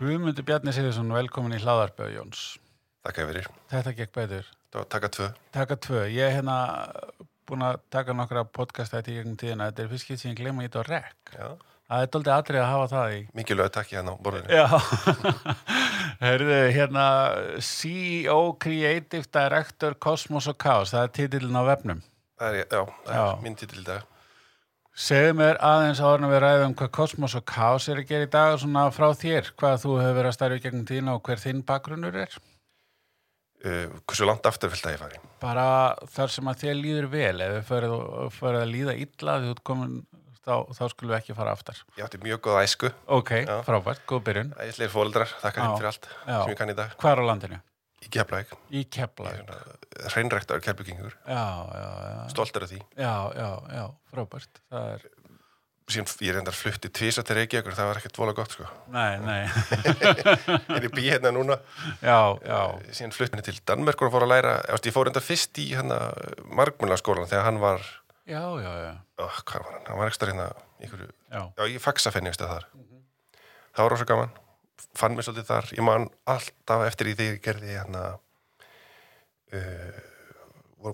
Guðmundur Bjarni Sigursson, velkomin í hlaðarpöðu Jóns. Takk fyrir. Þetta gekk betur. Taka tvö. Taka tvö. Ég er hérna búin að taka nokkra podcast þetta í gegnum tíðina. Þetta er fyrst skipt sem ég glema í þetta á rekk. Já. Það er doldið atrið að hafa það í. Mikið lög takk ég hérna á borðinu. Já. Herðu, hérna CEO Creative Director Cosmos og Chaos. Það er titillin á vefnum. Það er, já, það er minn títil í dag. Segðu mér aðeins áður en við ræðum hvað Cosmos og Chaos er að gera í dag svona frá þér, hvað þú hefur verið að starfa í gegnum tíðina og hver þinn bakgrunnur er. Uh, hversu langt aftur vilt það ég fari? Bara þar sem að þér líður vel, ef við fyrir, fyrir að líða illa því þú ert komin, þá, þá skulum við ekki fara aftar. Ég átti mjög góða æsku. Ok, Já. frábært, góð byrjun. Æsleir fóldrar, þakka þeim fyrir allt Já. sem ég kann í dag. Hvar á landinu? Í Keflavík. Í Keflavík. Hreinræktar kelbyggingur. Já, já, já. Stoltur af því. Já, já, já, frábært. Það er, Síðan ég reyndar flutti tvisa til Reykjavíkur, það var ekkert vola gott sko. nei, nei. Er ég bý hérna núna. já, já, Síðan flutti henni til Danmerkur og fór að læra, ég, ég fór reyndar fyrst í hérna margmjölaskólan þegar hann var, já, já, já, oh, hvað var hann? Hann var ekstra hérna, einhverju, já. já, ég faxa fenni einhverstað þar. Það var rosa gaman. Fann mér svolítið þar. Ég man alltaf eftir í því ég gerði hérna uh,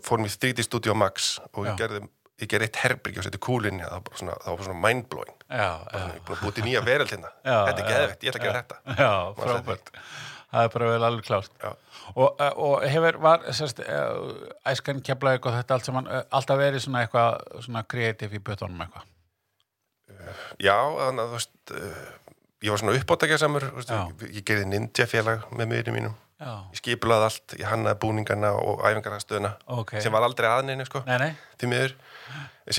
fórum í 3D Studio Max og ég gerði, ég gerði eitt herbyrgi og setti kúlinni, það var svona, það var bara svona mindblowing. Ég búin að búti nýja veröld hérna. Þetta er já. geðvegt, ég ætla að gera þetta. já, frábært. Það er bara vel alveg klárt. Og, eh, og hefur, var, sérst, uh, æskan keflaðið og þetta allt saman, uh, alltaf verið svona eitthvað, svona kreatív í bjötunum eitthvað. Já, þannig að þú veist, ég var svona veist, Já. ég, gerði ninja félag með miðurum mínum. Já, Ég skipulaði allt, ég hannaði búningana og æfingarastöðuna ok. sem var aldrei aðneinu, sko. Nei, nei, því miður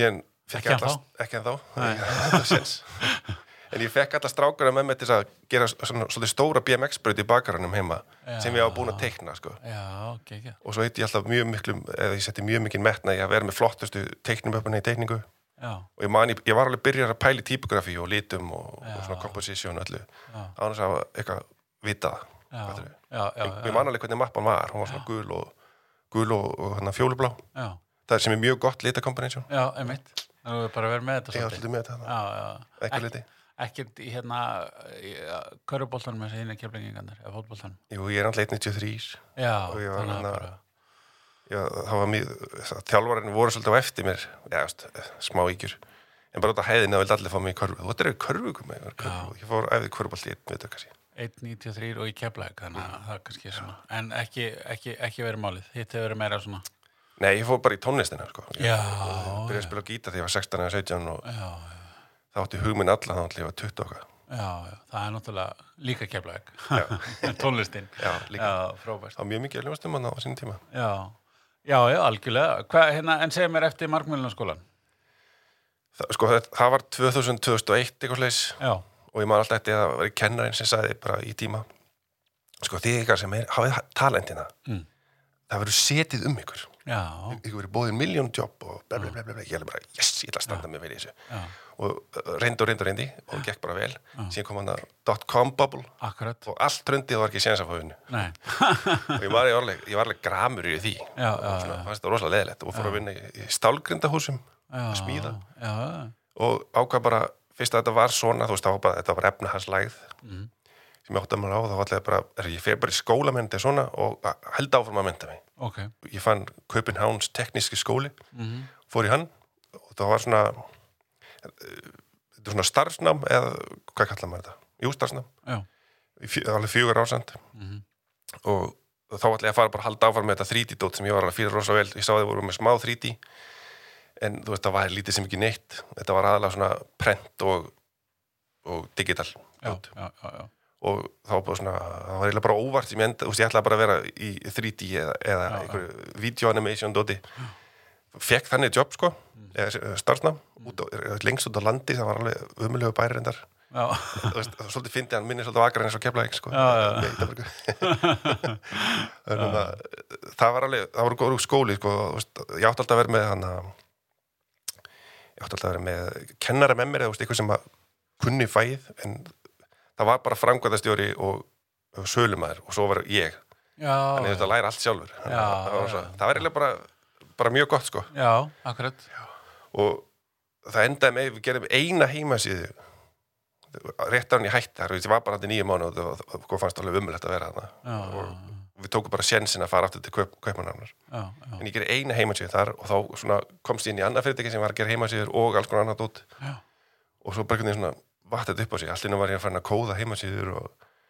en Ekki ég allast ekki en þá en ég fekk alla strákuna með mig til að gera svona, stóra BMX-braut í bakaranum heima sem ég var búin að teikna sko. já, ok, ekki. og svo heiti ég alltaf mjög miklu eða ég setti mjög mikið metna í að vera með flottustu teiknumöfuna í teikningu Já, og ég, man, ég, ég var alveg byrjar að pæli typografi og litum og, og svona og öllu. Já. að hafa eitthvað vita já, fattarðu? já, já, ég, ég man alveg hvernig mappan var. Hún var svona gul og, gul og, og hérna, fjólublá já, það er sem er mjög gott litakombination já, einmitt. Það er bara að vera með þetta var svolítið. með þetta. Já, já. eitthvað liti. Ekkert í hérna, körubóltanum með þessi keflingingarnir, eða fótboltanum. Jú, ég er alltaf 1.93 Já, Og ég var hérna- bara, Já, það var mjög, þjálfarinn voru svolítið á eftir mér, já, smá íkjur en bara út á hæðinu og vildi allir fá mig í körfu þú ættir að körfu, komið, körfu. ég fór veitur kannski 1.93 og í keflæk, þannig að er svona. En ekki, ekki, ekki verið málið. Hitt hefur verið meira svona. Nei, ég fór bara í tónlistina, sko ég Já, byrjaði að spila gítar þegar ég var 16 eða 17 og já, það átti hugminn alla þá ætla ég var 20 okkar. Það er náttúrulega líka keflæk. Tónlistin. Frábært. það var mjög mikið að ljóðastum hann á sínum tíma Já, já, já, algjörlega. Hvað, hérna, en segja mér eftir markmjölunaskólan. það, sko, það, það var 2000, 2001 eitthvað slags og ég man alltaf eftir að það var kennarinn sem sagði bara í tíma sko, þið ykkar sem er, hafið talentina Mm. það verður setið um ykkur ykkur verið bóðin miljón jobb og bla bla bla bla, bla. ég alveg bara, yes, ég ætla að standa mig fyrir þessu. Já, og uh, reyndi og reyndi og reyndi og gekk bara vel. Síðan kom hann að dot-com bubble. Akkurat. og allt tröndið og var ekki séns að fá unnu Nei, og ég var, alveg, ég var alveg gramur í því. Já, og svona, fannst þetta rosalega leðilegt og fór að vinna í, stálgrindahúsum já, að smíða. Já, og ákvað bara, fyrst að þetta var svona þú veist, bara, þetta var efnahagslægð mm. Sem ég átti að maður á, þá var bara er, ég fer bara í skóla með þetta svona og held áfram að mynda mig ok. ég fann Köpenháns tekníski skóli Mm fór í hann og það var svona eh, þetta er svona starfsnám eða hvað kallar maður þetta? Jú, starfsnám, Já, í fjö, alveg fjögur ásand Mhm. og þá ætla ég að fara bara að halda áfram með þetta 3D-dót sem ég var alveg fyrir rosa vel ég sá að þið voru með smá 3D en þú veist, það var lítið sem ekki neitt þetta var aðalega svona prent og, og digital já, já, já. Og þá var bara svona, það var eiginlega bara óvart sem ég enda, þú veist, ég ætlaði bara að vera í 3D eða, eða Já, einhverju video animation dóti fekk þannig jobb sko Mm. út á, lengst út á landi, það var alveg umulegu bæri reyndar. Svolítið fyndi hann minni svolítið vakar eins og keflaðing sko. Að það var alveg, það var góður skóli sko, ég átti alltaf að vera með hann að ég átti alltaf að vera með kennara með mér eða eitthvað sem að kunni fæð en það var bara framkvæmdastjóri og, og sölumæður og svo var ég. Já, þannig að þetta læra allt sjálfur. Já, að það var, svo, það var eiginlega bara, bara mjög gott sko. Já, akkurat. og það endaði með, við gerum eina heimasíðu rétt á hann í hætti þar, ég var bara í nýju mánu og það og fannst alveg umulegt að vera þarna. Og við tókum bara sjensin að fara aftur til kaup, já, en ég gerði eina heimasíðu þar og þá svona komst ég inn í annað fyrirtæki sem var að gera heimasíður og alls konar annað út já, og svo bara vatt þetta upp á sig. Allt innum var ég að fara að kóða heimasíður og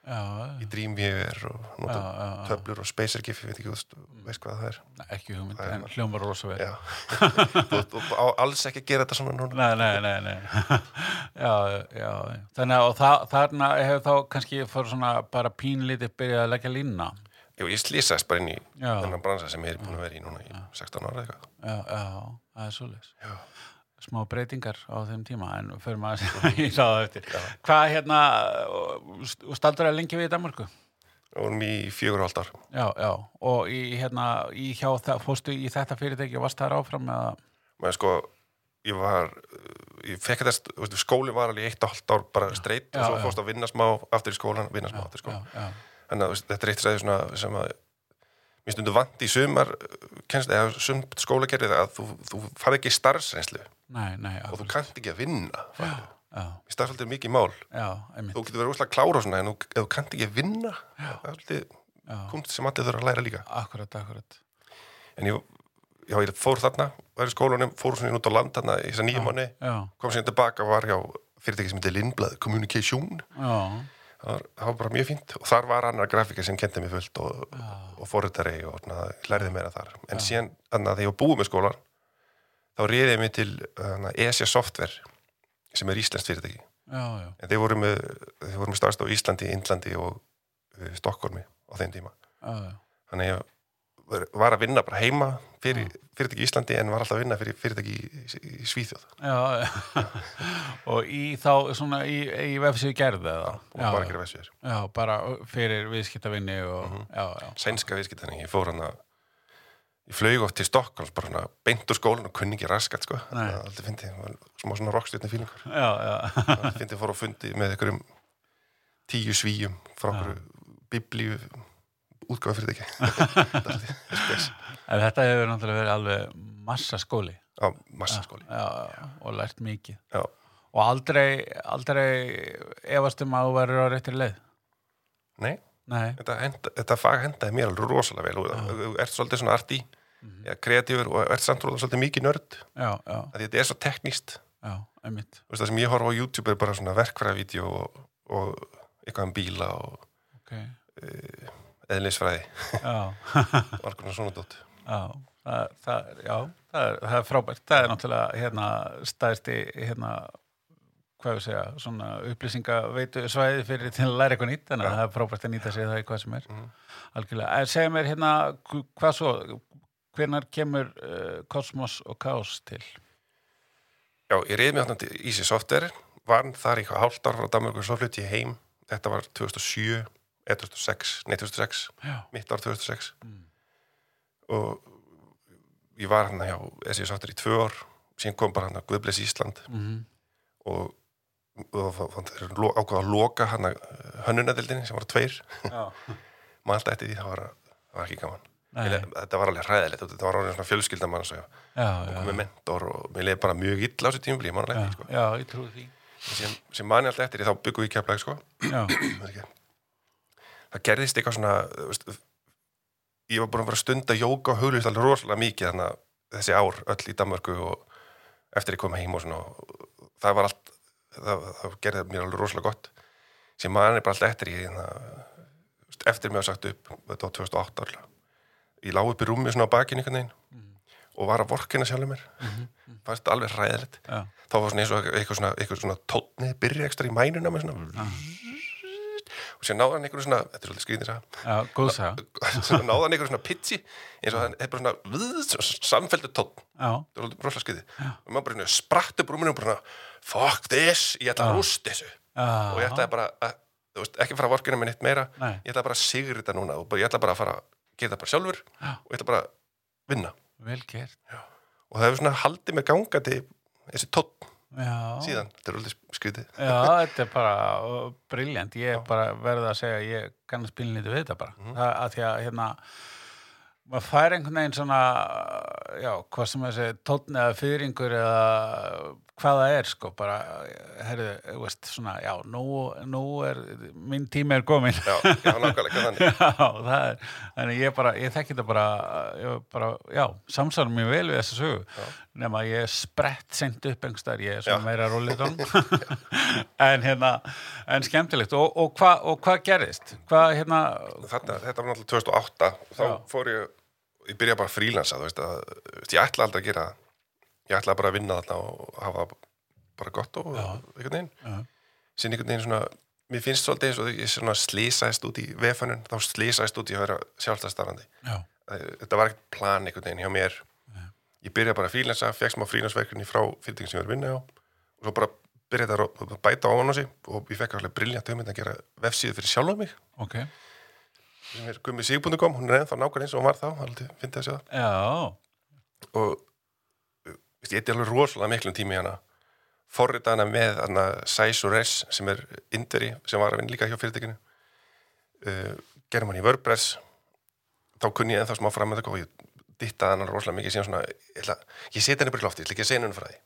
já, í Dreamweaver og nota já, töflur og SpacerGIF, ég veit ekki, þú veist, hvað það er. Nei, ekki hugmynd, Það en hljómar rosa vel. Já, þú þú á alls ekki að gera þetta svona núna. Nei, nei, nei, nei. já, já, þannig að og það, þarna hefur þá kannski fór svona bara pínlítið byrjað að leggja línna. Jú, ég slýsast bara inn í þennan bransa sem ég er búin að vera í núna í 16 ára eitthvað. Já, já, það er svoleiðis. Já. Smá breytingar á þeim tíma, en fyrir maður í ráða eftir. Hvað hérna, staldur að lengi við í Danmarku? og vorum í fjögur og ár Já, já, og í hérna, í hjá það, fórstu í þetta fyrirtæki og varst þar áfram eða? Men sko, ég var ég fekk þetta, þú veist, skóli var alveg eitt og hálft ár bara streitt Já, og svo já. fórst að vinna smá aftur í skólan, vinna smá aftur í Já, skólan já, þannig að þetta er eitt stæði svona sem að mér stundu vant í sumar kennst, eða sumt skólagerfið að þú, þú farið ekki starfsreynslu nei, nei, og þú kannt ekki að vinna í starfsaldið mikið mál. Þú getur verið úslega klára svona en þú, kannt ekki að vinna er kunst sem allir þurfa að læra líka. Akkurat, akkurat. en ég, já, ég fór þarna var í skólanum, fór svona út á land þarna í þess að nýja manni, kom síðan tilbaka og var hjá fyrirtæki sem heitir Lindblad Communication. Já, það var, bara mjög fínt. Og þar var annar grafika sem kendi mér fullt og, og forritari og lærði meira þar. En síðan, þannig að þegar ég var búið með skólan þá réði ég mig til uh, ESA Software sem er íslenskt fyrirtæki. Já, já, en þeir voru með, þeir voru með starfst á Íslandi, Indlandi og uh, Stokkólmi á þeim tíma. Já, þannig að ég var- að vinna bara heima fyrir fyrirtæki í Íslandi en var alltaf að vinna fyrir fyrirtæki í, í Svíþjóð. Já, og í þá svona í, í vefsíðu gerði eða? og bara að gera vessir Já, bara fyrir viðskiptavinni og, já, já. sænska viðskiptæning, ég fór hann að ég flög oft til Stokkóls bara svona beint úr skólan og kunni ekki raskat sko. Það aldrei fyndi, smá svona rockstjörni fílingur Já, já, fyndi fór á fundi með einhverjum tíu svíjum frá einhverju biblíu útgáfa fyrir ekki en þetta hefur náttúrulega verið alveg massa skóli. á massaskóli. Já, já, og lært mikið. já, Og aldrei, aldrei efast um að þú verður á réttir leið. Nei, þetta, henda, þetta fag hendaði mér alveg rosalega vel. Og þú ert svolítið svona arti Mhm. ja, kreatífur og ert samt róða svolítið mikið nörd. Þetta er svo tekníst það sem ég horfa á YouTube er bara svona verkfræðavídeó og, og eitthvað um bíla og Ok, eðlisfræði. Já, og konar svona dótt já, það, það, já, það er, það er frábært. Það er náttúrulega hérna stæðsti, hérna, hvað við segja, svona upplýsingaveitu svæði fyrir til að læra eitthvað nýtt, þannig að það er frábært að nýta sig það í hvað sem er. Mhm. Algjörlega. En segja mér hérna, hv- hvað svo, hvenar kemur uh, Kosmos og Kaos til? Já, ég reyði mig þarna til Easy Software var þar í eitthvað hálft ár frá Danmarku svo flutti ég heim, þetta var 2007 eða 2006, nei 2006 Já, mitt ár 2006 Mm. og ég var hann hjá Easy Software í tvö ár síðan kom bara hann að Guðbles Ísland mm og, og það er ákvað að loka hann að hönnunadildinni sem var tveir maður alltaf eftir því, það var, var ekki gaman. Ég, þetta var alveg hræðilegt, þetta var orðin svona fjölskyldamann og, og komið mentor og mér leiði bara mjög illa á þessu tímubli, ég man alveg eftir sko. já, ég trúi því. sem, sem mani alltaf eftir því, þá byggum við keflaði sko. Það er gerðist eitthvað svona veist, ég var búin að vera að stunda jóka og huglist alveg rosalega mikið þannig að þessi ár öll í Danmörku og eftir ég kom heim og svona og það var allt það, það gerði mér alveg rosalega gott. Sem mani bara alltaf eftir ég þannig, eftir mig að sagt upp þetta var 2008 alveg ég lá upp í rúmi svona á bakinu einhvern veginn og var að vorkina sjálfur mér. Fannst þetta alveg ræðilegt já, þá var svona eins og eitthvað svona, svona tónni byrja ekstra í mænuna með svona og sér náði hann einhverju svona þetta er svolítið skrýnir að náði hann einhverju svona pitchi eins og hann er bara svona samfelldu tónn. Þetta er svolítið rosalega skrýði og maður bara spratt upp rúminu og bara svona, fuck this, ég ætla að rúst þessu. Og ég ætlaði bara að, þú veist, ekki fara að vorkina með neitt meira. Nei. ég ætlaði bara að sigur þetta núna. Og ég ætla bara að fara að gera þetta bara sjálfur Já. og ég ætla bara að vinna. Vel gert. og það hefur svona haldið mér gangandi þessi Já, síðan, þetta er svolítið skrýðið Já, þetta er bara briljant, ég er bara verið að segja ég kann að spila lítið við þetta bara. Mhm. það að því að hérna maður fær einhvern veginn svona já, hvað sem þessi tónn eða fyrringur eða hvað það er sko, bara, herðu, veist, svona, já, nú, nú er, minn tími er komin. já, já, nákvæmlega, þannig Já, það er, þannig ég bara, ég þekki þetta bara, ég bara, já, samsvarum mér vel við þessa sögu, Já. nema ég er sprett sent upp einhverstaðar, ég er svona meira rólið en hérna, en skemmtilegt, og, og hvað og hvað gerðist? Hvað, hérna, Þarna, þetta var náttúrulega 2008 og þá Já. fór ég, ég byrjaði bara að frílansa þú veist að, ég ætla aldrei að gera það ég ætlaði bara að vinna þarna og hafa bara gott og Já. einhvern veginn. Já. síðan einhvern veginn svona, mér finnst svolítið eins og ég svona slísaðist út í vefanun þá slísaðist út í að vera sjálfstæðstarfandi já, þetta var ekkert plan einhvern veginn hjá mér. Ég byrjaði bara að frílansa, fekk smá frílansverkefni frá fyrirtækin sem ég var að vinna á og svo bara byrjaði að bæta á hann á sig og ég fekk alveg briljant hugmynd að gera vefsíðu fyrir sjálfa mig. Ok, sem er gummi sig.com, hún er ennþá nákvæmlega eins og hún var þá, aldrei fyndi að sjá það. Já, og ég eitthvað alveg rosalega miklum tími hana. Forrita hana með hana og Res sem er indveri sem var að vinna líka hjá fyrirtækinu. Uh, gerum hann í WordPress. Þá kunni ég ennþá smá fram með það og ég dittaði hana rosalega mikið svona, ég, ætla, ég seti henni bara í lofti, ég ætla ekki að segja henni frá því.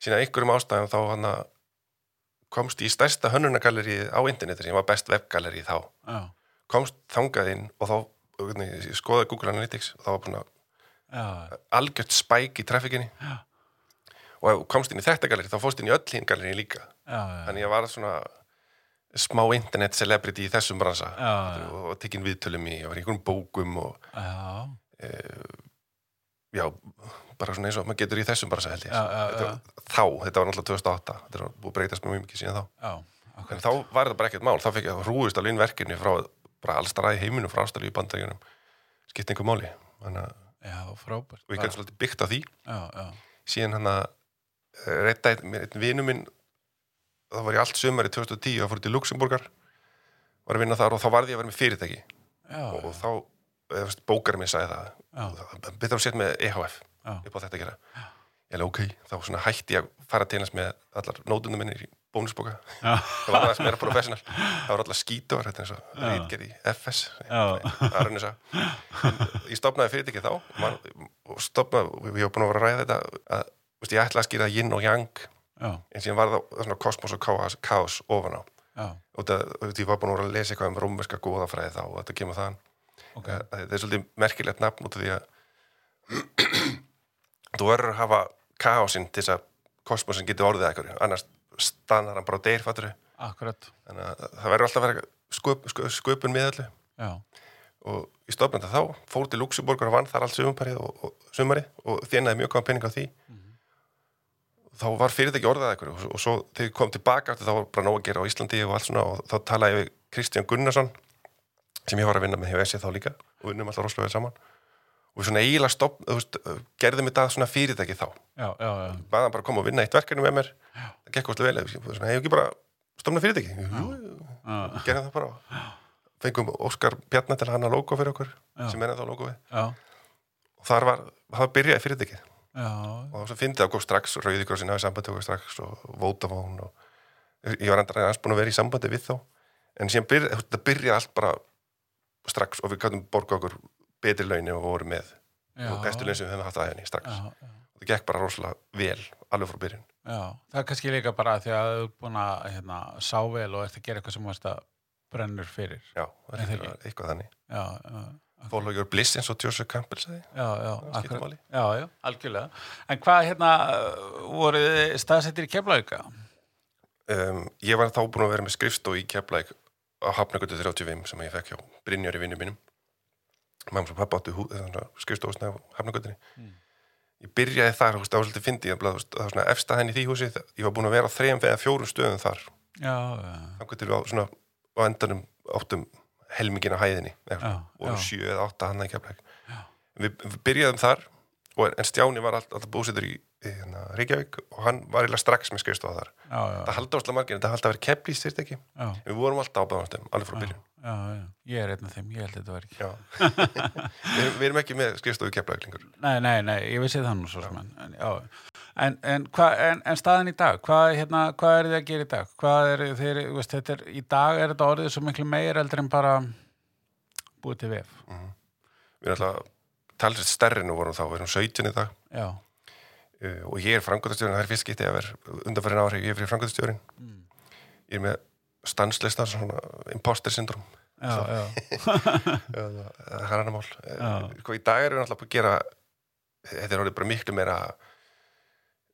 Síðan að einhverjum ástæðum þá hana komst í stærsta hönnunagalerið á interneti sem var best webgalerið þá. Já, komst þangað inn og þá ég skoðaði Google Analytics og þá var búin að algjört spæk í traffikinni. Já. og ef þú komst inn í þetta galeri þá fórst inn í öll hinn galeri líka. Já, þannig ég var svona smá internet celebrity í þessum bransa. Já. og tekinn viðtölum í, ég var í einhverjum bókum og já, já, bara svona eins og maður getur í þessum bransa held ég. Þetta, þá, þetta var náttúrulega 2008 þetta var búið að breytast mjög mikið síðan þá. En þá var þetta bara ekkert mál, þá fekk ég rúist alveg inn verkefni frá bara allstara í heiminum frá ástælu í bandaríunum skipt einhver máli. Þannig að já, frábært. og ég gæti svolítið byggt á því. Já, já, síðan hann að reyta einn einn vinu minn það var ég allt sumar í 2010 og fór til Luxemburgar var að vinna þar og þá varði ég að vera með fyrirtæki. Já, og, og þá, eða, veist, bókarinn minn sagði það. Já, betur að setja með EHF já, upp á þetta að gera. Ég alveg ok, þá svona hætti ég að fara til hans með allar nótundum minnir í bónusbóka. Já, það var aðeins meira professional. Það var allar skítur, þetta er eins og reitgerð í FS það er henni að ég stopnaði fyrirtæki þá og stopnaði, og ég var búin að vera að ræða þetta að veist, ég ætla að skýra yin og yang já, en síðan var það svona kosmos og kaos, kaos ofan á. Og það, og ég var búin að vera að lesa eitthvað um rómerska góðafræði þá og þetta kemur ok, okay. það er svolítið merkilegt nafn út af því að þú verður að hafa kaosinn til þess að kosmosin getur orðið að einhverju. Annars stannar hann bara og deyr fattur akkurat, þannig að það verður alltaf að vera sköp, sköp, sköpun með öllu. Já, og í stofnanda þá fór til Luxemburgur og vann þar allt sumarið og, og, sumarið og þjónaði mjög góðan penning á því. Þá var fyrirtæki orðað að einhverju og, og svo þegar ég kom tilbaka þá var bara nóg að gera á Íslandi og allt svona og þá talaði ég við Kristján Gunnarsson sem ég var að vinna með hjá SE þá líka og vinnum alltaf rosalega vel saman og við svona eiginlega stopp, veist, gerðum þetta svona fyrirtæki þá. Já, já, já, bara að koma og vinna eitt verkefni með mér. Það gekk óslega vel, hefur ekki bara stofna fyrirtæki, gerðum það bara. Fengum Óskar Bjarnar til að hanna logo fyrir okkur sem er ennþá logoið já, og þar var, það byrjaði fyrirtækið. Já, og svo fyndi það að góð strax Rauðikrossin hafi sambandi okkur strax og Vodafone og ég var aðeins búin að vera í sambandi við þá. En síðan byrja, það byrjaði allt bara strax og við gætum borga okkur betri launi og voru með já, og bestu laun sem við höfum haft aðeins strax. Já, já. og það gekk bara rosalega vel alveg frá byrjun. Það er kannski líka bara því að þú er búin að hérna, sá vel og ert að gera eitthvað sem varst að brennur fyrir. já, það er eitthvað, þannig. Your bliss eins og Joseph Campbell sagði. Já, já, algjörlega. En hvað hérna voruð þið staðsettir í keflauka? um, ég var þá búin að vera með skrifstó í Keflæk á Hafnagötu 35 sem ég fekk hjá Brynjar í vinnu mínum mamma og pappa áttu skrifstóðsna á Hafnagötunni Mm. ég byrjaði þar, þú veist, það var svolítið fyndi það var svona efsta henni í því húsi ég var búin að vera á þrejum eða fjórum stöðum þar. Þannig til við á, svona, á endanum áttum helmingina hæðinni eða, Já, og já. sjö eða átta hann í Keflæk við, við byrjaðum þar og, en Stjáni var alltaf búsettur í, í hérna, Reykjavík og hann var eiginlega strax með skrifstofa þar. Já, já, það haldi ásla margir, þetta haldi að vera keflís þyrst ekki já, við vorum alltaf á báðastum, alveg frá byrjun. Ég er einn af þeim, ég held þetta var ekki. Við, við erum ekki með skrifstofu keflaug lengur. Nei, nei, nei, ég vissi það nú svo sem en, en, en, en, hva, en, en staðin í dag, hvað, hérna, hvað er þið að gera í dag? Hvað er þeir, þú veist, þetta er, í dag er þetta orðið svo miklu meir eldur en bara búið til vef. við erum alltaf talsett stærri nú vorum þá, við erum 17 í dag. Já, uh, og ég er frangöndastjórin, það er fyrst getið að vera undanfærin ári, ég er fyrir frangöndastjórin Mm. ég er með stanslista svona imposter syndrom Já, það er annar mál. Já. sko, í dag erum við alltaf að gera þetta er orðið bara miklu meira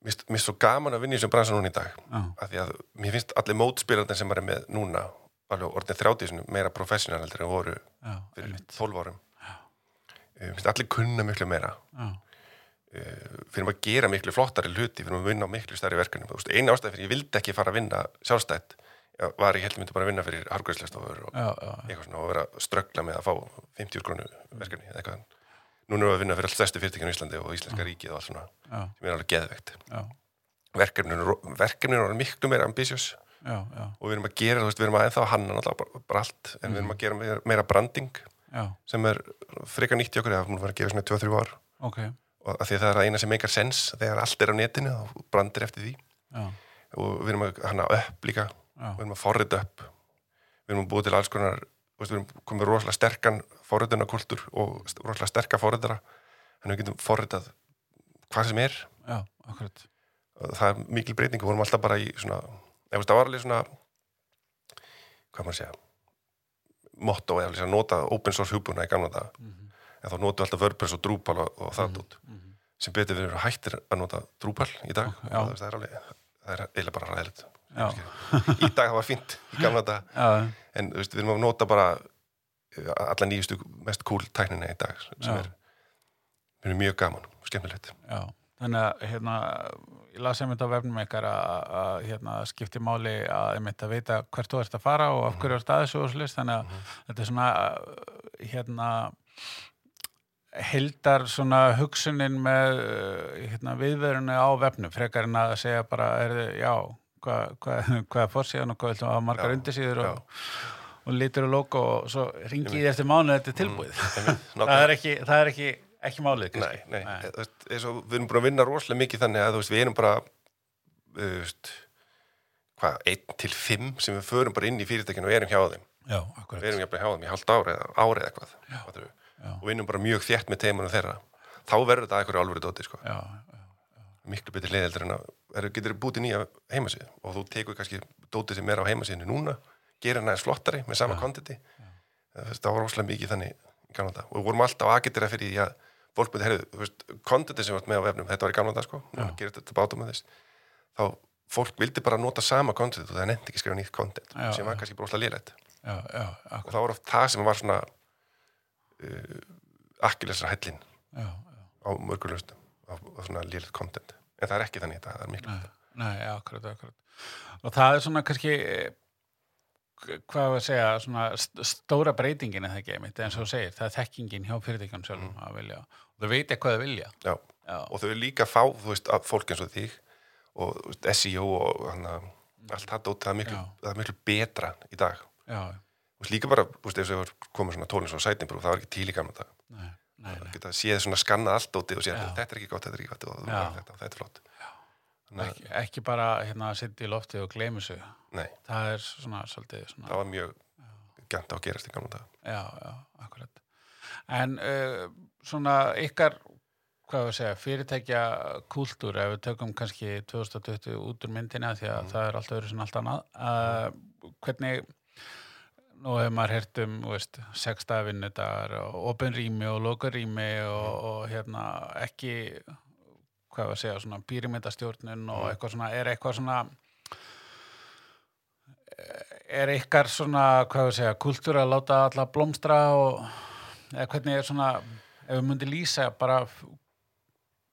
mér finnst- svo gaman að vinna í þessum bransa núna í dag. Já, af því að mér finnst allir mótspyrarnir sem er með núna alveg orðin 30 sinni meira professional heldur en voru já, fyrir einmitt. 12 árum. Eh, mér finnst allir kunna miklu meira. Já, Eh, fyrir að gera miklu flottari hluti fyrir að vinna á miklu stærri veist, eina ástæð fyrir ég vildi ekki fara að vinna sjálfstætt já, var ég held ég myndi bara að vinna fyrir hargræslestofur og já, já, eitthvað svona og vera að ströggla með að fá 50 krónu verkefni eða eitthvað. Núna erum við að vinna fyrir allt stærstu fyrirtækinu í Íslandi og Íslenska ríkið og allt svona já, sem er alveg geðveikt. Já, verkefnin, eru miklu meira já, já, og við erum að gera, þú veist, við erum að ennþá hanna náttúrulega bara, allt, en við erum að gera meira, meira branding já, sem frekar nýtt í okkur eða múin að vera að gera svona 2-3 ár ok, og því að það er það eina sem meikar sens þegar allt er á netinu og brandir eftir því. Já, og við erum að hanna upp líka. Já, við erum að forrita upp. Við erum að búa til alls konar við erum komið rosalega sterkan forritunarkultur og rosalega sterka forritara. En við getum forritað hvað sem er. Já, það er mikil breyting. Við vorum alltaf bara í svona ef það var alveg svona hvað maður að segja motto eða nota open source hugbúna í gamla dag Mhm. En þá notu alltaf WordPress og Drupal og, og það út mhm. sem betur við hættir að nota Drupal í dag. Það er alveg það er eiginlega bara ræðilegt í dag það var fínt í gamla dag já, en veist, við erum að nota bara uh, alla nýjustu mest cool tæknina í dag sem er, er mjög gaman og skemmtilegt. Já, þannig að, hérna, ég las einmitt á vefnum ykkar að, hérna, skipti máli að einmitt að vita hvert þú ert að fara og af hverju ert að þessu og svo list, þannig að þetta er svona, uh, hérna, heldar svona hugsunin með uh, hérna, viðverunni á vefnum, frekar en að segja bara, er já, hvað hva, hva er fórsíðan og hvað viltum hafa margar Já, undirsýður já. og, og lítur og logo og svo ringi ég eftir mánuð þetta er tilbúið. Einmitt, það er ekki, það er ekki, ekki málið, Nei, nei, þú veist, og við erum búin að vinna rosalega mikið þannig að veist, við erum bara þú veist, hvað, einn til fimm sem við förum bara inn í fyrirtækinu og erum hjá þeim. Já, við erum hjá þeim í halvt ári eða ári eða eitthvað. Fattarðu? Já. og vinnum bara mjög þétt með teimunum þeirra. Þá verður þetta eitthvað alvöru dóti sko. Miklu betur leiðeldur en að getur bútið nýja heimasíð og þú tekur kannski dótið sem er á heimasíðinu núna gerir hann aðeins flottari með sama kontenti það var rosalega mikið þannig og við vorum alltaf aðgetira fyrir því að fólk myndi, veist, kontenti sem var með á vefnum þetta var í gamla dag sko, núna gerir þetta bátum með þess. Þá fólk vildi bara nota sama kontenti og það nefndi ekki skrifa nýtt kontent sem var kannski lélegt. Já, já, og það var oft það sem var svona uh, akkilesra hellin Já, já. á mörgur lustum á, á svona lélegt kontent en það er ekki þannig, það er miklu Nei, nei, akkurat, akkurat. Og það er svona kannski, eh, hvað var að segja, svona st- stóra breytingin er það ekki eins og þú segir, það er þekkingin hjá fyrirtækjum sjálfum að vilja. Og þau veit hvað þau vilja. Já. Já, og þau eru líka að fá, þú veist, að fólk eins og þig og veist, SEO og hana, allt það dót, það er miklu, það er miklu betra í dag já, Þú veist, líka bara, þú veist, ef það komið svona tólins og sætinbrú, það var ekki til í gamla dag nei, nei, það geta séð svona skannað allt dóti og séð, Já. þetta er ekki gott, þetta er ekki gott og þú þetta, og þetta er flott. Að, Ekki, ekki bara hérna að sitja í loftið og gleyma sig. nei, Það er svona svolítið svona, það var mjög gænt á að gerast í gamla dag já, já, akkurat. En uh, svona ykkar, hvað við segja, fyrirtækja kúltúr, ef við tökum kannski 2020 út úr myndina því að það er allt öðru sem allt annað. Uh, hvernig, nú hefur maður heyrt um, sextafinnudagar og opin rými og loka rými og, og hérna ekki, hvað við segja, svona pírimindastjórnun og eitthvað svona, er eitthvað svona er ykkar svona, hvað við segja, kultúr að láta alla blómstra og eða hvernig er svona, ef við myndi lýsa bara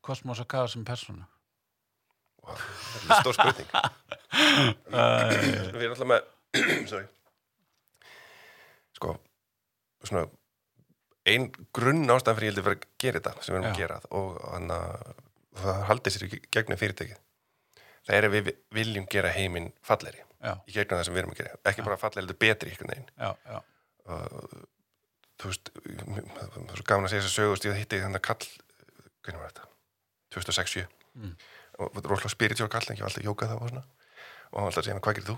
kosmos og kaos sem persónu? Þetta er stór spurning. Við erum alltaf með sorry svona ein grunn ástæðan fyrir ég heldur fyrir að gera þetta sem við erum að Já. gera og þannig að það haldið sér í gegnum fyrirtækið. Það er að við viljum gera heiminn falleri Já, í gegnum það sem við erum að gera. Ekki bara falleri, heldur betri einhvern veginn. Já, já, þú veist, það er svo gaman að segja þess að sögust ég hitti þannig kall hvernig var þetta? 2006-7 Mm. og þetta er rosalega spiritual kall en ég var alltaf jókað þá og svona. Og hann var alltaf að segja mér, hvað gerir þú?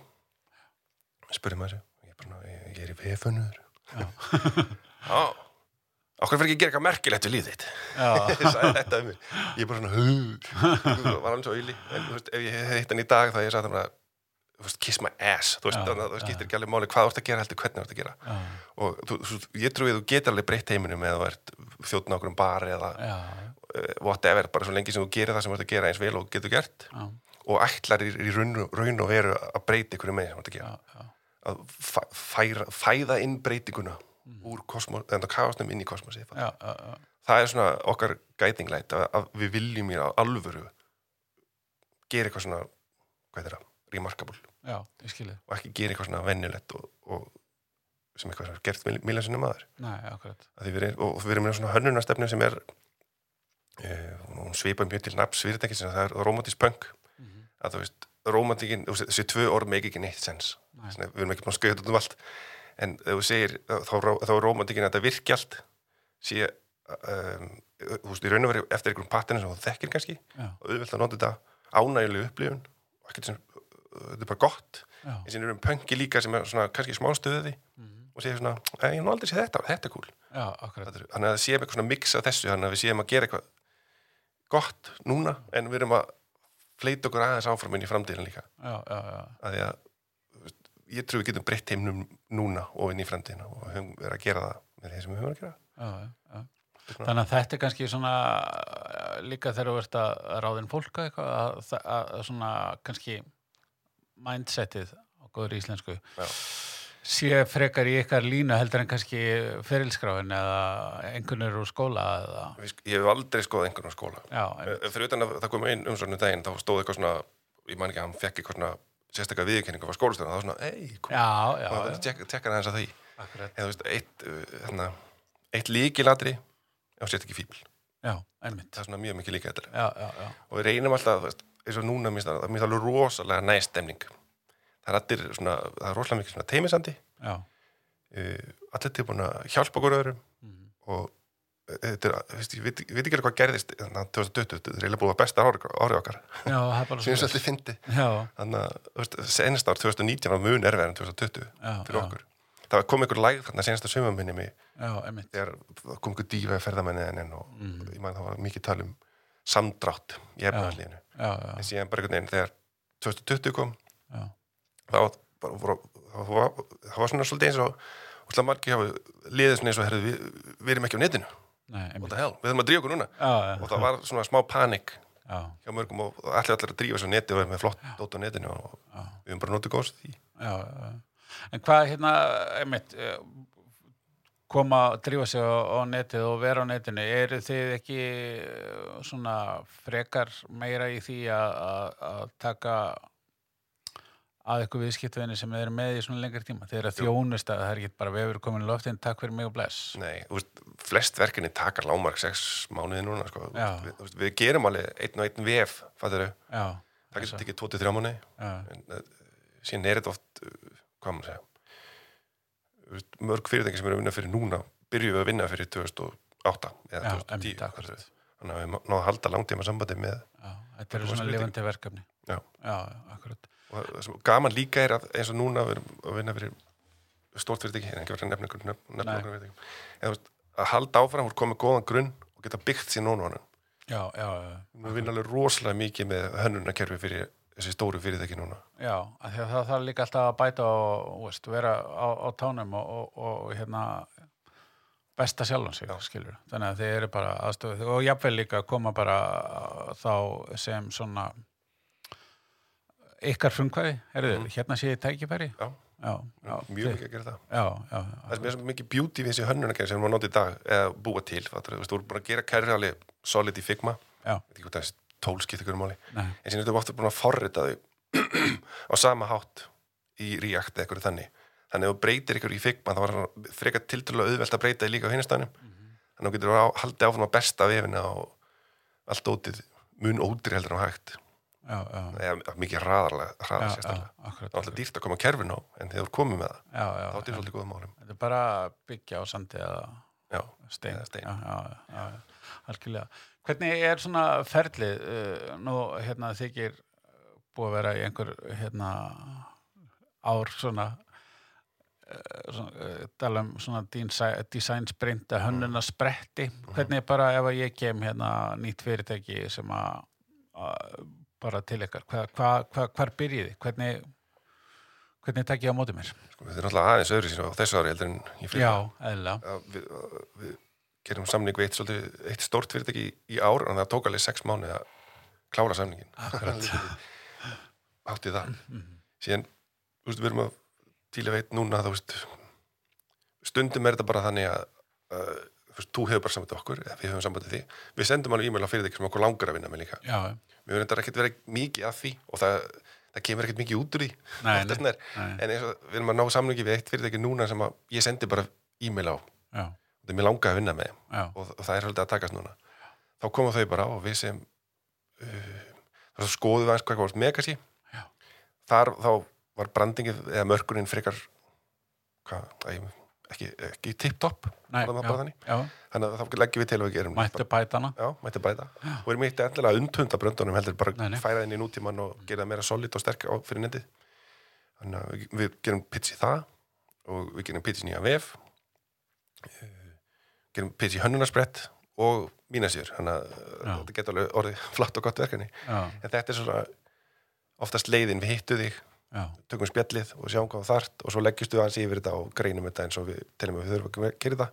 spurði maður ég, er bara ég er í vefunur Já. okkur fyrir ekki að gera eitthvað merkilegt við sagði þetta um mig ég er bara svona hú var hann svo auðli en veist, ef ég hefði hitt hann í dag þá ég sagði hann að kiss my ass. Þú veist, Já, þannig að það skiptir ekki alveg máli hvað þú ert að gera heldur hvernig þú ert að gera. Já, og þú, þú, ég trúi að þú getur alveg breytt heiminum eða þú ert þjóttn okkur um bar eða já, uh, whatever, bara svo lengi sem þú gerir það sem þú ert að gera eins vel og getur gert. Já, og ætlar í, í raun, raun og veru að breyta ykkur með sem þú ert að gera. Já, já, að fæ, færa, fæða inn breytinguna úr kosmos, en það kafastum inn í kosmosi já, já, já, það er svona okkar gætinglætt að, að við viljum í alvöru gera eitthvað svona hvað er það, remarkable. Já, og ekki gera eitthvað svona vennilegt og, og sem eitthvað sem er gert miljansinni maður. Nei, akkurat. Að því við erum, og við erum með svona hönnunastefnu sem er uh, hún svipar mjög til nafns fyrirtæki sem það er romantisk punk. Mhm. að þú veist, veist, þessi tvö orð meik ekki neitt sens Nei. Svona, við erum ekki búin að skauða út um allt. En þú segir, þá, þá er romantikin að þetta virki allt sé um, þú veist, í raun og veri eftir einhverjum patternu sem þú þekkir kannski Já, og auðvitað að nota þetta ánægjuleg upplifun og ekkert sem, þetta er bara gott. En síðan erum pönki líka sem er svona kannski smá stöði mhm, og segir svona, "Æ, ég hef nú aldrei sé þetta, þetta er cool. Er- þannig að það séum eitthvað svona mix af þessu þannig að við séum að gera eitthvað gott núna en við erum að fleita okkur aðeins áfram inn í framtíðin líka. Já, já, að því að ég trú við getum breytt heimnum núna og inn í framtíðina og við höfum verið að gera það með því sem við höfum að gera. Þannig að þetta er kannski svona uh, líka þegar þú ert að ráðin fólk eitthvað að, að, að svona kannski mindsetið á góður íslensku. Já. Sé frekar í ykkar línu heldur en kannski ferilskráin eða einhvernir úr skóla eða, ég hef aldrei skoðað einhvern á skóla. Já, Eh, fyrir utan að það kom einn umsvörnum daginn þá stóð eitthvað svona, ég man ekki að hann fekk eitthvað svona sérstaklega viðurkenningu á skólastöðuna það var svona, ei, kom, og tek, tekkar aðeins að því? Akkurat, eða þú veist, eitt, uh, hérna, eitt líkilatri og sétt ekki fíbl já, það er svona mjög mikið líka þetta já, já, já, og við reynum alltaf, eins og núna minnst það minnst alveg rosalega næst stemning það er allir svona, það er rosalega mikið svona teimisandi uh, allir tilbúin að hjálpa okkur öðrum. Mhm, og uh, þetta er, ég veit, veit ekki alveg hvað gerðist þannig að 2020, þetta er eiginlega búið að besta ári, ári okkar. Já, það er bara sem ég svo svolítið fyndi. Þannig að, senast ár 2019 var mun erfið en 2020 já, fyrir já, okkur. Það kom einhver læg þarna senasta sumaminni mig. Já, einmitt. Þegar kom einhver dífa ferðamenni en og Mhm. ég man það var mikið tal um samdrátt í já, en síðan bara einhvern veginn þegar 2020 kom já, þá var, það var, það var svona svolítið eins og margir hafa liðið svona eins og herrðu, við, við erum ekki á netinu, nei, hell, við þurfum að drífa okkur núna. Já, já, og það var svona smá panik já, hjá mörgum og allir allir að drífa svo neti og vera með flott dót á netinu og við höfum bara notið góðs því. En hvað hérna, einmitt, eh, koma að drífa sig á, á netið og vera á netinu, eru þið ekki eh, svona frekar meira í því að taka að ykkur viðskiptvinni sem eru með í svona lengri tíma? Þið eru að þjónust að það er ekki bara vefur komin í loftin, takk fyrir mig og bless. Nei, veist, flest verkefni taka lámark sex mánuði núna sko. Við, veist, við gerum alveg einn og einn vef það getur tekið 23 mánuði uh, síðan er þetta oft uh, hvað maður segja veist, mörg fyrirtæki sem eru að vinna fyrir núna byrjuðu að vinna fyrir 2008 eða já, 2010 einmitt, akkurat. þannig að við náðum að halda langtíma sambandi með Já, þetta eru svona lifandi verkefni. Já, já, akkurat. Og það sem gaman líka er að eins og núna við erum að vinna fyrir stórt fyrirtæki, en ekki verið að nefna ykkur nefna, nefna Nei. okkur fyrirtæki að halda áfram, hún komið góðan grunn og geta byggt sér nónu hann Já, já, já. við vinna alveg rosalega mikið með hönnunarkerfi fyrir þessi stóru fyrirtæki núna. Já, af því að það þarf líka alltaf að bæta og veist, vera á, á tánum og, og, og hérna besta sjálfan sig, skilur þannig að þið eru bara aðstofið og jafnvel líka að koma bara þá sem svona ykkar frumkvæði, Mhm. hérna sé ég tækifæri. Já. já, já, mjög mikið að gera það já, já, það sem er svo mikið beauty við þessi hönnunarkerfi sem við notið í dag eða búa til, þú veist, þú erum bara að gera kerfi alveg solid í Figma. Já. veit ekki hvað það er tólskipt ykkur máli. Nei, en síðan ertu ofta búin að forrita þau á sama hátt í React eða ykkur þannig. Þannig að þú breytir ykkur í Figma þá var það frekar tiltölulega auðvelt að breyta því líka á hinnastanum þannig að þú mikið hraðarlega, já, hraðar já, sérstaklega. það er alltaf dýrt að koma kerfin á en þegar þú komið með það, já, já, þá er þetta svolítið góðum málum. Þetta er bara byggja á sandi eða stein, stein. Já, já, já, hvernig er svona ferlið uh, nú hérna þykir búið að vera í einhver hérna ár svona eh, eh, tala um svona design, sprint að hönnuna spretti. Hvernig bara ef ég kem hérna nýtt fyrirtæki sem að bara til ykkar hva, hva, hva, hvar byrjiði, hvernig hvernig tek ég á móti mér Sko, þetta er náttúrulega aðeins öðru sín á þessu ári heldur en í fyrir. já, Við, við gerum samning við eitt, svolítið, eitt stórt fyrirtæki í, í ár en það tók alveg sex mánu að klára samningin. Átti það. Síðan, þú veist, við erum að tíla veit núna, þú veist, stundum er þetta bara þannig að uh, þú hefur bara sambandið okkur, við höfum sambandið því. Við sendum alveg e-mail á fyrirtæki sem okkur langar að vinna með líka. já, Við höfum þetta ekkert verið mikið af því og það, það kemur ekkert mikið út úr því. Nei, nei, nei. En eins og við erum að ná samlingi við eitt fyrirtæki núna sem að ég sendi bara e-mail á. já, Það er mér langað að vinna með og, og það er svolítið að takast núna. Þá koma þau bara á og við sem uh, þá skoðum við aðeins hvað var með kannski. Þar þá var brandingið eða mörkurinn frekar hvað, ekki, ekki já, bara þannig. já, að þá leggjum við til að við gerum mættu bætana Já, mætti bæta. Og erum eitt endilega að undhunda bröndunum heldur bara Nei, nei. færa inn í nútíman og gera það meira solid og sterk á, fyrir netið. Þannig að við, við gerum pitch í það og við gerum pitch í nýja vef, eh, gerum pitch í hönnunasbrett og mínasýr. Þannig að Já. þetta getur alveg orðið flatt og gott verkefni. já, En þetta er svona oftast leiðin við hittu þig, já, tökum spjallið og sjáum hvað þart og svo leggjustu aðeins yfir þetta og greinum þetta eins og við telum að við þurfum að gera þetta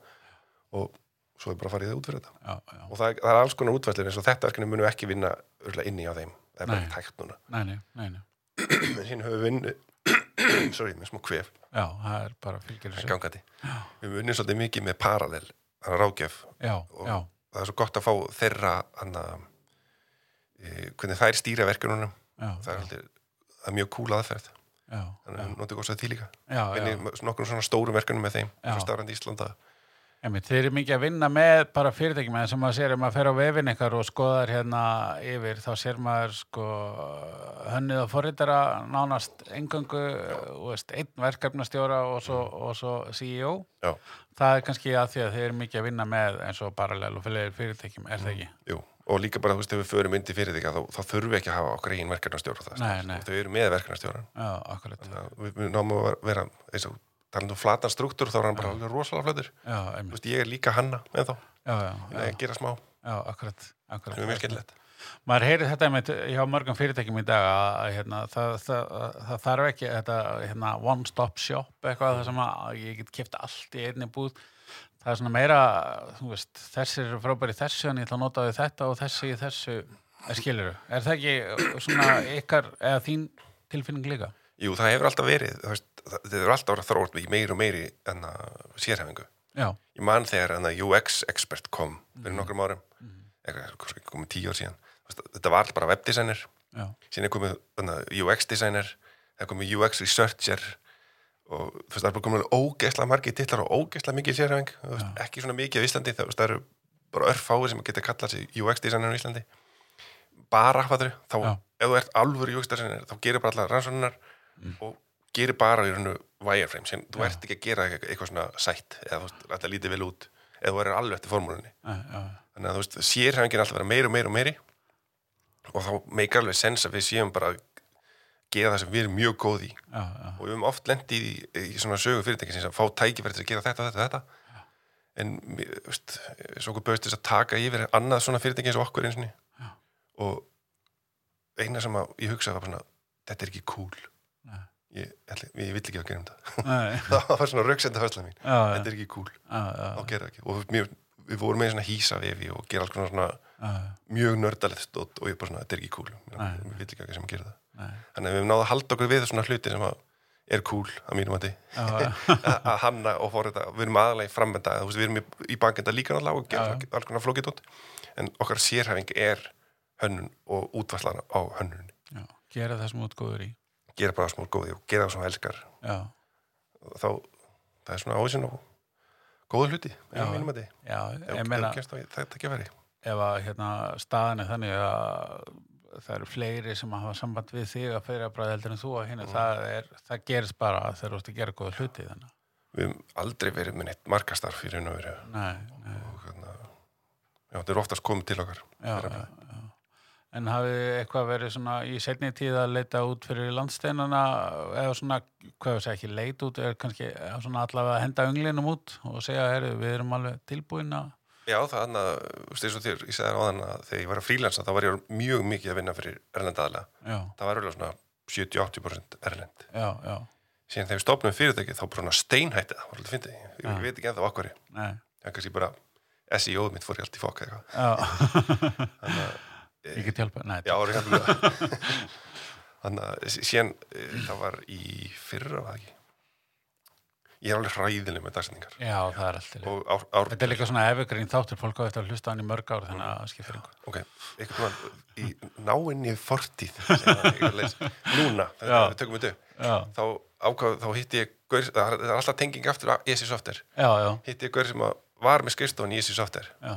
og svo er bara að fara í það út fyrir þetta. já, já. og það, er- það er alls konar útvæslir eins og þetta verkefni munum ekki vinna örgulega inni á þeim. Það er bara ekki tækt núna. Nei, nei, nei, en hinn höfum við vinnu sorry, með smá kvef, Já, það er bara fylgir það er þessu. gangandi. Við vunnið svolítið mikið með parallel þannig að rákjef Já, og já, það er svo gott að fá þeirra hana, e, hvernig þær stýra verkefnunum. Það er, aldrei, það er mjög kúl aðferð. Já, þannig að notum góðs að því líka. Nokkur svona stórum verkefnum með þeim svo stárandi Íslanda Einmitt, þeir eru mikið að vinna með bara fyrirtækjum en sem maður sér ef maður fer á vefin ykkar og skoðar hérna yfir þá sér maður sko hönnið og forritara nánast engöngu einn verkefnastjóra og svo, og svo CEO Já. það er kannski að því að þeir eru mikið að vinna með eins og parallel og fyrirtækjum er það ekki? Jú, og líka bara, þú veist, ef við förum indi fyrir þig þá, þá þurfum við ekki að hafa okkar eigin verkefnastjóra það, Nei, nei. þau eru með að við, við náum að vera eins og talandi um flatan struktúr þá er hann bara rosalega flöður Þú veist, ég er líka hanna með þá já, já, en já, að gera smá, já, akkurat, akkurat. Sem er mjög skemmtilegt. Maður heyri þetta einmitt hjá mörgum fyrirtækjum í dag að, hérna, það, það, það þarf ekki þetta hérna, one stop shop eitthvað það sem að ég get kæft allt í einni búð það er svona meira veist, þessir eru frábæri þessu en ég ætla að nota við þetta og þessi í þessu. Skiluru, er það ekki svona ykkar eða þín tilfinning líka? Jú, það hefur alltaf verið, það það hefur alltaf verið þrótt í meiri og meiri en að sérhefingu Já, Ég man þegar en að UX expert kom fyrir nokkrum árum eitthvað, kannski komið tíu ár síðan. Þetta var alltaf bara webdesigner. Síðan er komið UX designer það er komið UX researcher og þú veist, það er bara komið ógeðslega margir titlar og ógeðslega mikið sérhæfing. Veist, ekki svona mikið á Íslandi, þú veist, það eru bara örfáir sem geta kallað sig UX designer á Íslandi. Bara, fattur, þá Já. ef þú ert alvöru UX designer, þá gerir bara allar rannsóknar og gerir bara í rauninu wireframe, sem þú Já. ert ekki að gera eitthvað, svona sætt, eða þú veist, alltaf lítið vel út eða þú er alveg eftir formúlunni. Þannig að þú veist, sérhæfingin alltaf vera meiri og meiri og meiri og þá meikar alveg sens að við séum bara að gera það sem við erum mjög góð í. Já, já, og við höfum oft lent í, í svona sögu fyrirtæki sem fá tækifæri til að gera þetta og þetta, og þetta. en mér, þú veist, svo okkur bauðst þess að taka yfir annað svona fyrirtæki eins og okkur eins og Já. og eina sem að ég hugsaði var svona, þetta er ekki cool. Ég, ætli, ég vill ekki að gera um Nei, það var svona rauksenda hörsla mín. Já, já, þetta er ekki cool, já, já, þá gera það ekki. Og mér, við vorum með svona hýsa vefi og gera alls svona já, mjög nördalegt stótt og ég bara svona, þetta er ekki cool. Ég vill ekki að gera það þannig að við höfum náða að halda okkur við svona hluti sem að er cool að mínum að já, að hanna og fór þetta við erum aðalega í veist, við erum í, í bankenda líka náttúrulega og alls konar flókið tótt en okkar sérhæfing er hönnun og útvarslan á hönnun. Já, gera það sem út góður í. Gera bara smúr góði og gera það sem þú elskar. Já, og þá, það er svona ávísin og góðu hluti, að mínum að meina þetta ekki að veri ef að hérna, staðan er þannig að það eru fleiri sem hafa samband við þig að að bræða heldur en þú að hérna, það, er, það gerist bara þegar þú ert að gera góða hluti þannig. við höfum aldrei verið með neitt markastarf í raun og veru og hérna, já, þetta er oftast komið til okkar já, já. En hafið eitthvað verið svona í setni tíð að leita út fyrir landsteinana eða svona, hvað við segja ekki, leita út eða kannski allavega að henda önglinum út og segja, herru, við erum alveg tilbúin að, Já, það annað, þú veist, eins og þér, ég segði þér áðan að þegar ég var að frílansa, þá var ég mjög mikið að vinna fyrir erlenda aðla. já, Það var alveg svona 70-80% erlend. já, já, Síðan þegar við stopnum fyrirtækið, þá bara steinhætti það, var alltaf fyndið. Ég, Já. veit ekki ennþá okkur. nei, Það kannski bara SEO mitt fór ég allt í fokka eitthvað. já, Þannig að, ég get hjálpa, nei, já, er hjálpulega. Þannig að sí- síðan, e, það var í fyrra, var ekki? Ég er alveg hræðileg með dagsendingar. já, það er alltaf. Og ár, ár, Þetta er líka svona evergreen þáttur, fólk á eftir að hlusta hann í mörg ár, þannig að skiptir einhver. ok, eitthvað í náinni fortíð, núna, þegar við tökum þetta þá ákvað, þá hitti ég, gaur, það er alltaf tenging aftur að ESI Software, já, já, hitti ég gaur sem var með skrifstofan í ESI Software, já,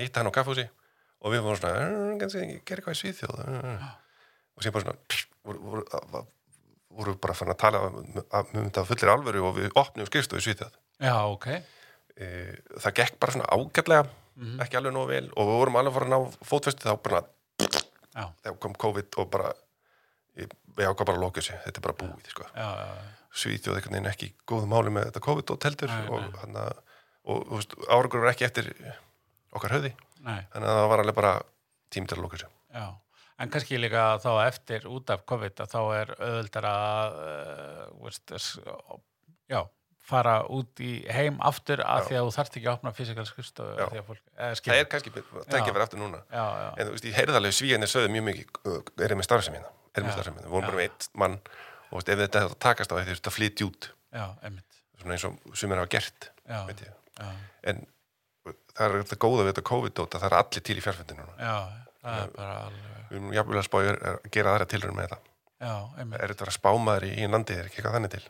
hitti hann á kaffhúsi og við vorum svona, "Eh, kannski ég ger eitthvað í Svíþjóð. Eh." og síðan bara svona voru, voru, voru, voru bara fann að tala um þetta fullir alvöru og við opnum skrifstofu í Svíþjóð. Já, ok, e, það gekk bara svona ágætlega ekki alveg nógu vel og við vorum alveg fara að ná fótfesti þá bara þegar kom COVID og bara ég, við ákvað bara að loka þessu, þetta er bara búið sko. Svíþjóð einhvern veginn ekki í góðu máli með þetta COVID og teltur og, og þú veist, árangur var ekki eftir okkar höfði. Nei, þannig að það var alveg bara tím til að loka þessu já. En kannski líka þá eftir út af COVID að þá er auðvöldar að, uh, já, fara út í heim aftur að Já. því að þú þarft ekki að opna fysikal skrifstofu Já. af því að fólk, eða það er kannski, það ekki að vera aftur núna. Já, en þú veist, ég heyrði alveg svíðinni sögðu mjög mikið uh, erum með starfsemina, erum með Já. starfsemina við vorum bara með eitt mann og veist, ef þetta að takast á því þetta flytja út. Já, einmitt, svona eins og sumir hafa gert veit ég. en það er alltaf góða við þetta COVID-dót að það er allir til í fjárfundinu núna. Já, það er bara alveg, við erum jafnvel að spája að gera aðra tilraun með þetta. Er þetta að spámaður í einn landi er ekki eitthvað þannig til?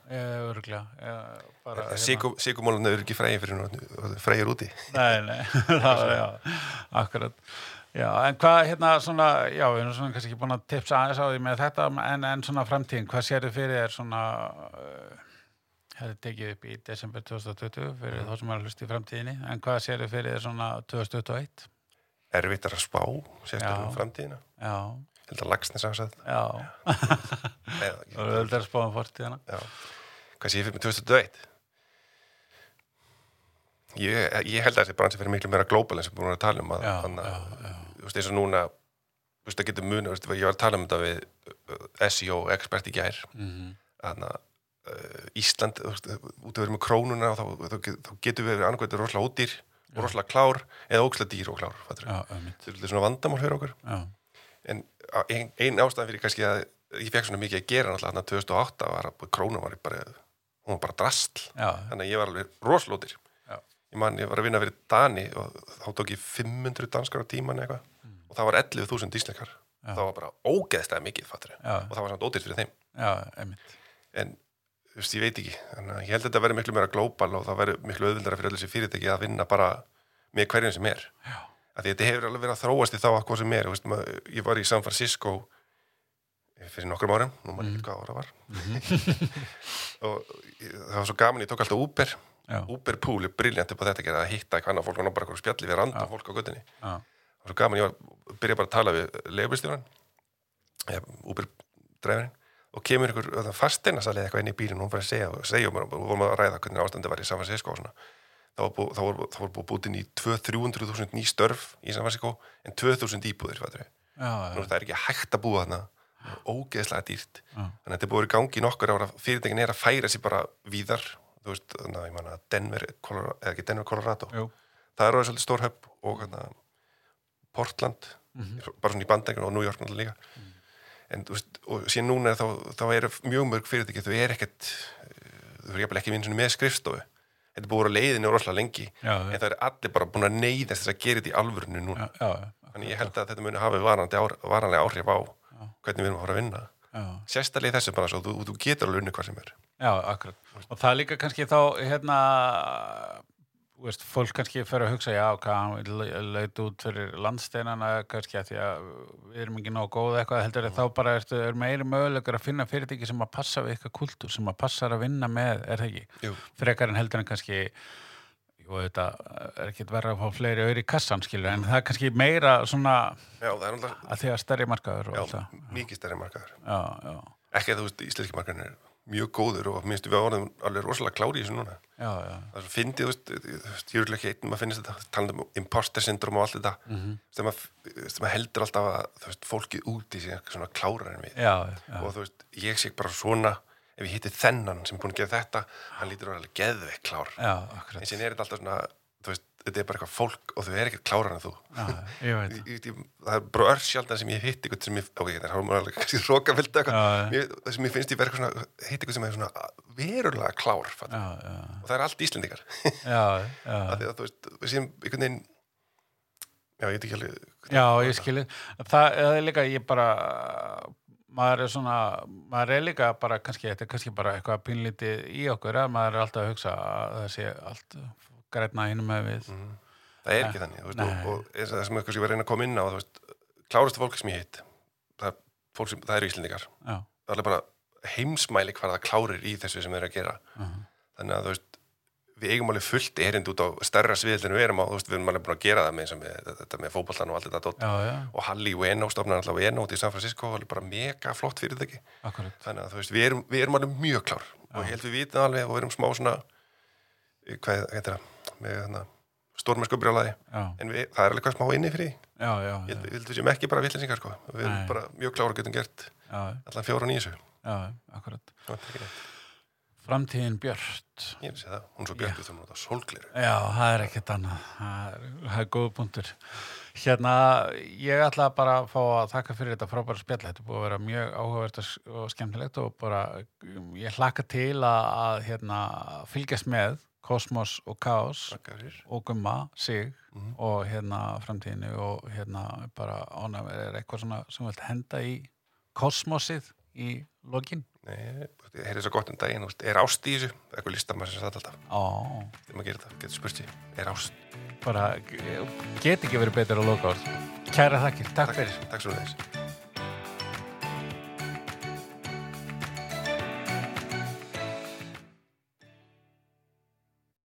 Bara, hérna. Sigumólun er ekki frægir fyrir nú frægir úti. Nei, nei, það var, já, akkurat. Já, en hvað, hérna, svona, já, við erum svona kannski ekki búin að tipsa aðeins á því með þetta, en, en svona framtíðin, hvað sér þið fyrir er svona, uh, hefði tekið upp í desember 2020 fyrir þá sem er að hlusta í framtíðinni, en hvað sér þið fyrir er svona 2021? Erfitt er að spá sérstaklega um framtíðina. Já, held að Nei, það ekki. og höldum að spáðum fortíðina. Já. hvað sé ég fyrir með 2021 ég, ég held að þessi bransi fyrir miklu meira global eins og búin að tala um að, Já, að, já, já. þú veist eins og núna þú veist það getur muni, veist, ég var að tala um þetta við uh, SEO expert í gær. Mm þannig að uh, Ísland, út að vera með krónuna þá, þá, þá getur við annarkvæmt rosalega ódýr og rosalega klár eða ókslega dýr og klár þetta er svona vandamál fyrir okkur. Já, en á- ein, ein ástæðan fyrir kannski að ég fekk svona mikið að gera náttúrulega þarna 2008 var að krónan var bara hún var bara drastl já, þannig að ég var alveg rosalótir Já. ég man, ég var að vinna fyrir Dani og þá tók ég 500 danskar á tíman eitthvað. Og það var 11.000 ísleikar Mm. Já. það var bara ógeðslega mikið fattur. Og það var samt ódýrt fyrir þeim. Já, en veist, ég veit ekki. Þannig að ég held að þetta verði miklu meira glóbal og það verði miklu auðvildara fyrir öll þessi fyrirtæki að vinna bara með hverjum sem er. Að þetta hefur alveg verið að þróast í þá að hvað sem er. Veist, maður, ég var í San Francisco fyrir nokkrum árum nú maður ekki hvað ára var. Og ég- það var svo gaman, ég tók alltaf Uber. Já, Uber pool er briljant upp á þetta að hitta eitthvað annað fólk og ná bara eitthvað spjalli við randum fólk á göttinni það var svo gaman, ég var byrja bara að tala við leifbistjóran Uber dræfurinn og kemur ykkur fasteinasali eitthvað inn í bílinn og hún bara að segja, segja mér, og við vorum að ræða hvernig ástandi var í San Francisco og svona. Þá var búið, var, var búið búið inn í 200-300.000 ný störf í San Francisco en 2.000 íbúðir, við. Já, Nú, það er ekki hægt að búa þarna. Ógeðslega dýrt. Já. þannig að þetta er búið í gangi nokkur ára fyrirtekin er að færa sér bara víðar. Þú veist, þannig að ég manna Denver, Colorado, eða ekki Denver, Colorado. Það er orðið svolítið stór höfn og hérna, Portland bara svona í bandækjum og New York náttúrulega líka en þú veist, og síðan núna er þá, þá eru mjög mörg fyrirtæki þau er ekkert þau jafnvel ekki vinsunni með skrifstofu. Þetta er búið á leiðinu rosalega lengi já, en það er allir bara búin að neyðast þess að gera þetta í alvörinu núna. Já, já, þannig ég held að þetta muni ár, varanlega áhrif á hvernig við erum að fara að vinna. Sérstaklega í þessu bara svo, þú, þú getur alveg unni hvað sem er. Já, akkurat. Og það er líka kannski þá, hérna, veist, fólk kannski fyrir að hugsa, já, hvað leita út fyrir landsteinana, kannski að því að við erum ekki nóg góð eitthvað, heldur mm. þá bara ertu, er meiri mögulegur að finna fyrirtæki sem að passa við eitthvað kultúr, sem að passa að vinna með, er það ekki? Jú. Frekar en heldur en kannski, og þetta er ekkit verið að fá fleiri auðri í kassan skilur en það er kannski meira svona Já, það er náttúrulega að því að stærri markaður já, mikið stærri markaður. Já, Ekki að þú veist, íslenski markaðin er mjög góður og minnst við áraðum alveg rosalega klári í þessu núna. Það er svo fyndið, þú veist, ég örugglega ekki einn, maður finnst þetta, talandi um imposter syndrom og allt þetta, Mhm. sem maður sem maður heldur alltaf að, þú veist, fólkið úti eitthvað svona klárar en við. já, já, Og þú veist, ég sé bara svona, ef ég hitti þennan sem er búin að gera þetta, hann lítur alveg geðveik klár. já. En síðan er þetta alltaf svona, þú veist, þetta er bara eitthvað fólk og þau er ekkert klárar en þú. Já, ég veit Ég- ég- það er bara örsjaldan sem ég hitt eitthvað sem ég, ok, það er hálfum alveg kannski rókafild það sem ég finnst ég verið svona, hitt eitthvað sem er svona verulega klár. Já, já, og það er allt íslendingar já, já. að því að þú veist, séum einhvern veginn já, ég veit ekki alveg Já, ég skilji. Það, er líka, ég bara, maður er svona, maður er líka bara, kannski, þetta er kannski bara eitthvað pínlítið í okkur, að maður er alltaf að hugsa að það sé allt grætna innum með við. það er ekki þannig, þú veist, Nei. og, og og það sem ég var að reyna að koma inn á, veist klárastu fólk sem ég hitt það er, það eru íslendingar. Já, það er bara heimsmæli hvað það klárir í þessu sem þeir eru að gera. Mhm. þannig að veist við eigum alveg fullt erind út á stærra sviðil en við erum á, veist, við erum alveg búin að gera það með, og með, þetta, með fótbollan og allt þetta já, já, og Halli Ueno, stofnar alltaf Ueno út í San Francisco, alveg bara mega flott fyrirtæki. Akkurat. þannig að veist, við erum, við erum alveg mjög klár. Og ég held við vitum alveg og við erum smá svona eh, hvað heitir það með hérna, stórmennsku brjálaði Já, en við, það er alveg hvað smá inni fyrir já, já, já, ég við séum ekki bara villinsingar sko. við erum bara mjög klára getum gert já, allan fjóra og nýju já, akkurat. það ekki neitt. Framtíðin björt. ég sé það, hún er svo björn við þurfum að nota sólgleru Já, það er ekkert annað. Það er, það er góð punktur. Hérna, ég ætla bara að fá að þakka fyrir þetta frábæra spjall. Þetta búið að vera mjög áhugavert og skemmtilegt og bara ég hlakka til að, að hérna, fylgjast með Kosmos og Kaos Takk og Gumma, sig Mhm. og hérna framtíðinu og hérna bara ánæg er eitthvað svona sem vilt henda í kosmosið í lokin. Nei, ég heyrði svo gott um daginn, er ást í þessu eitthvað listamæður sem satt alltaf Ó, þegar maður gerir það, getur spurt sér, er ást bara get ekki verið betur að loka orð. Kæra þakkir, takk fyrir. takk svo þess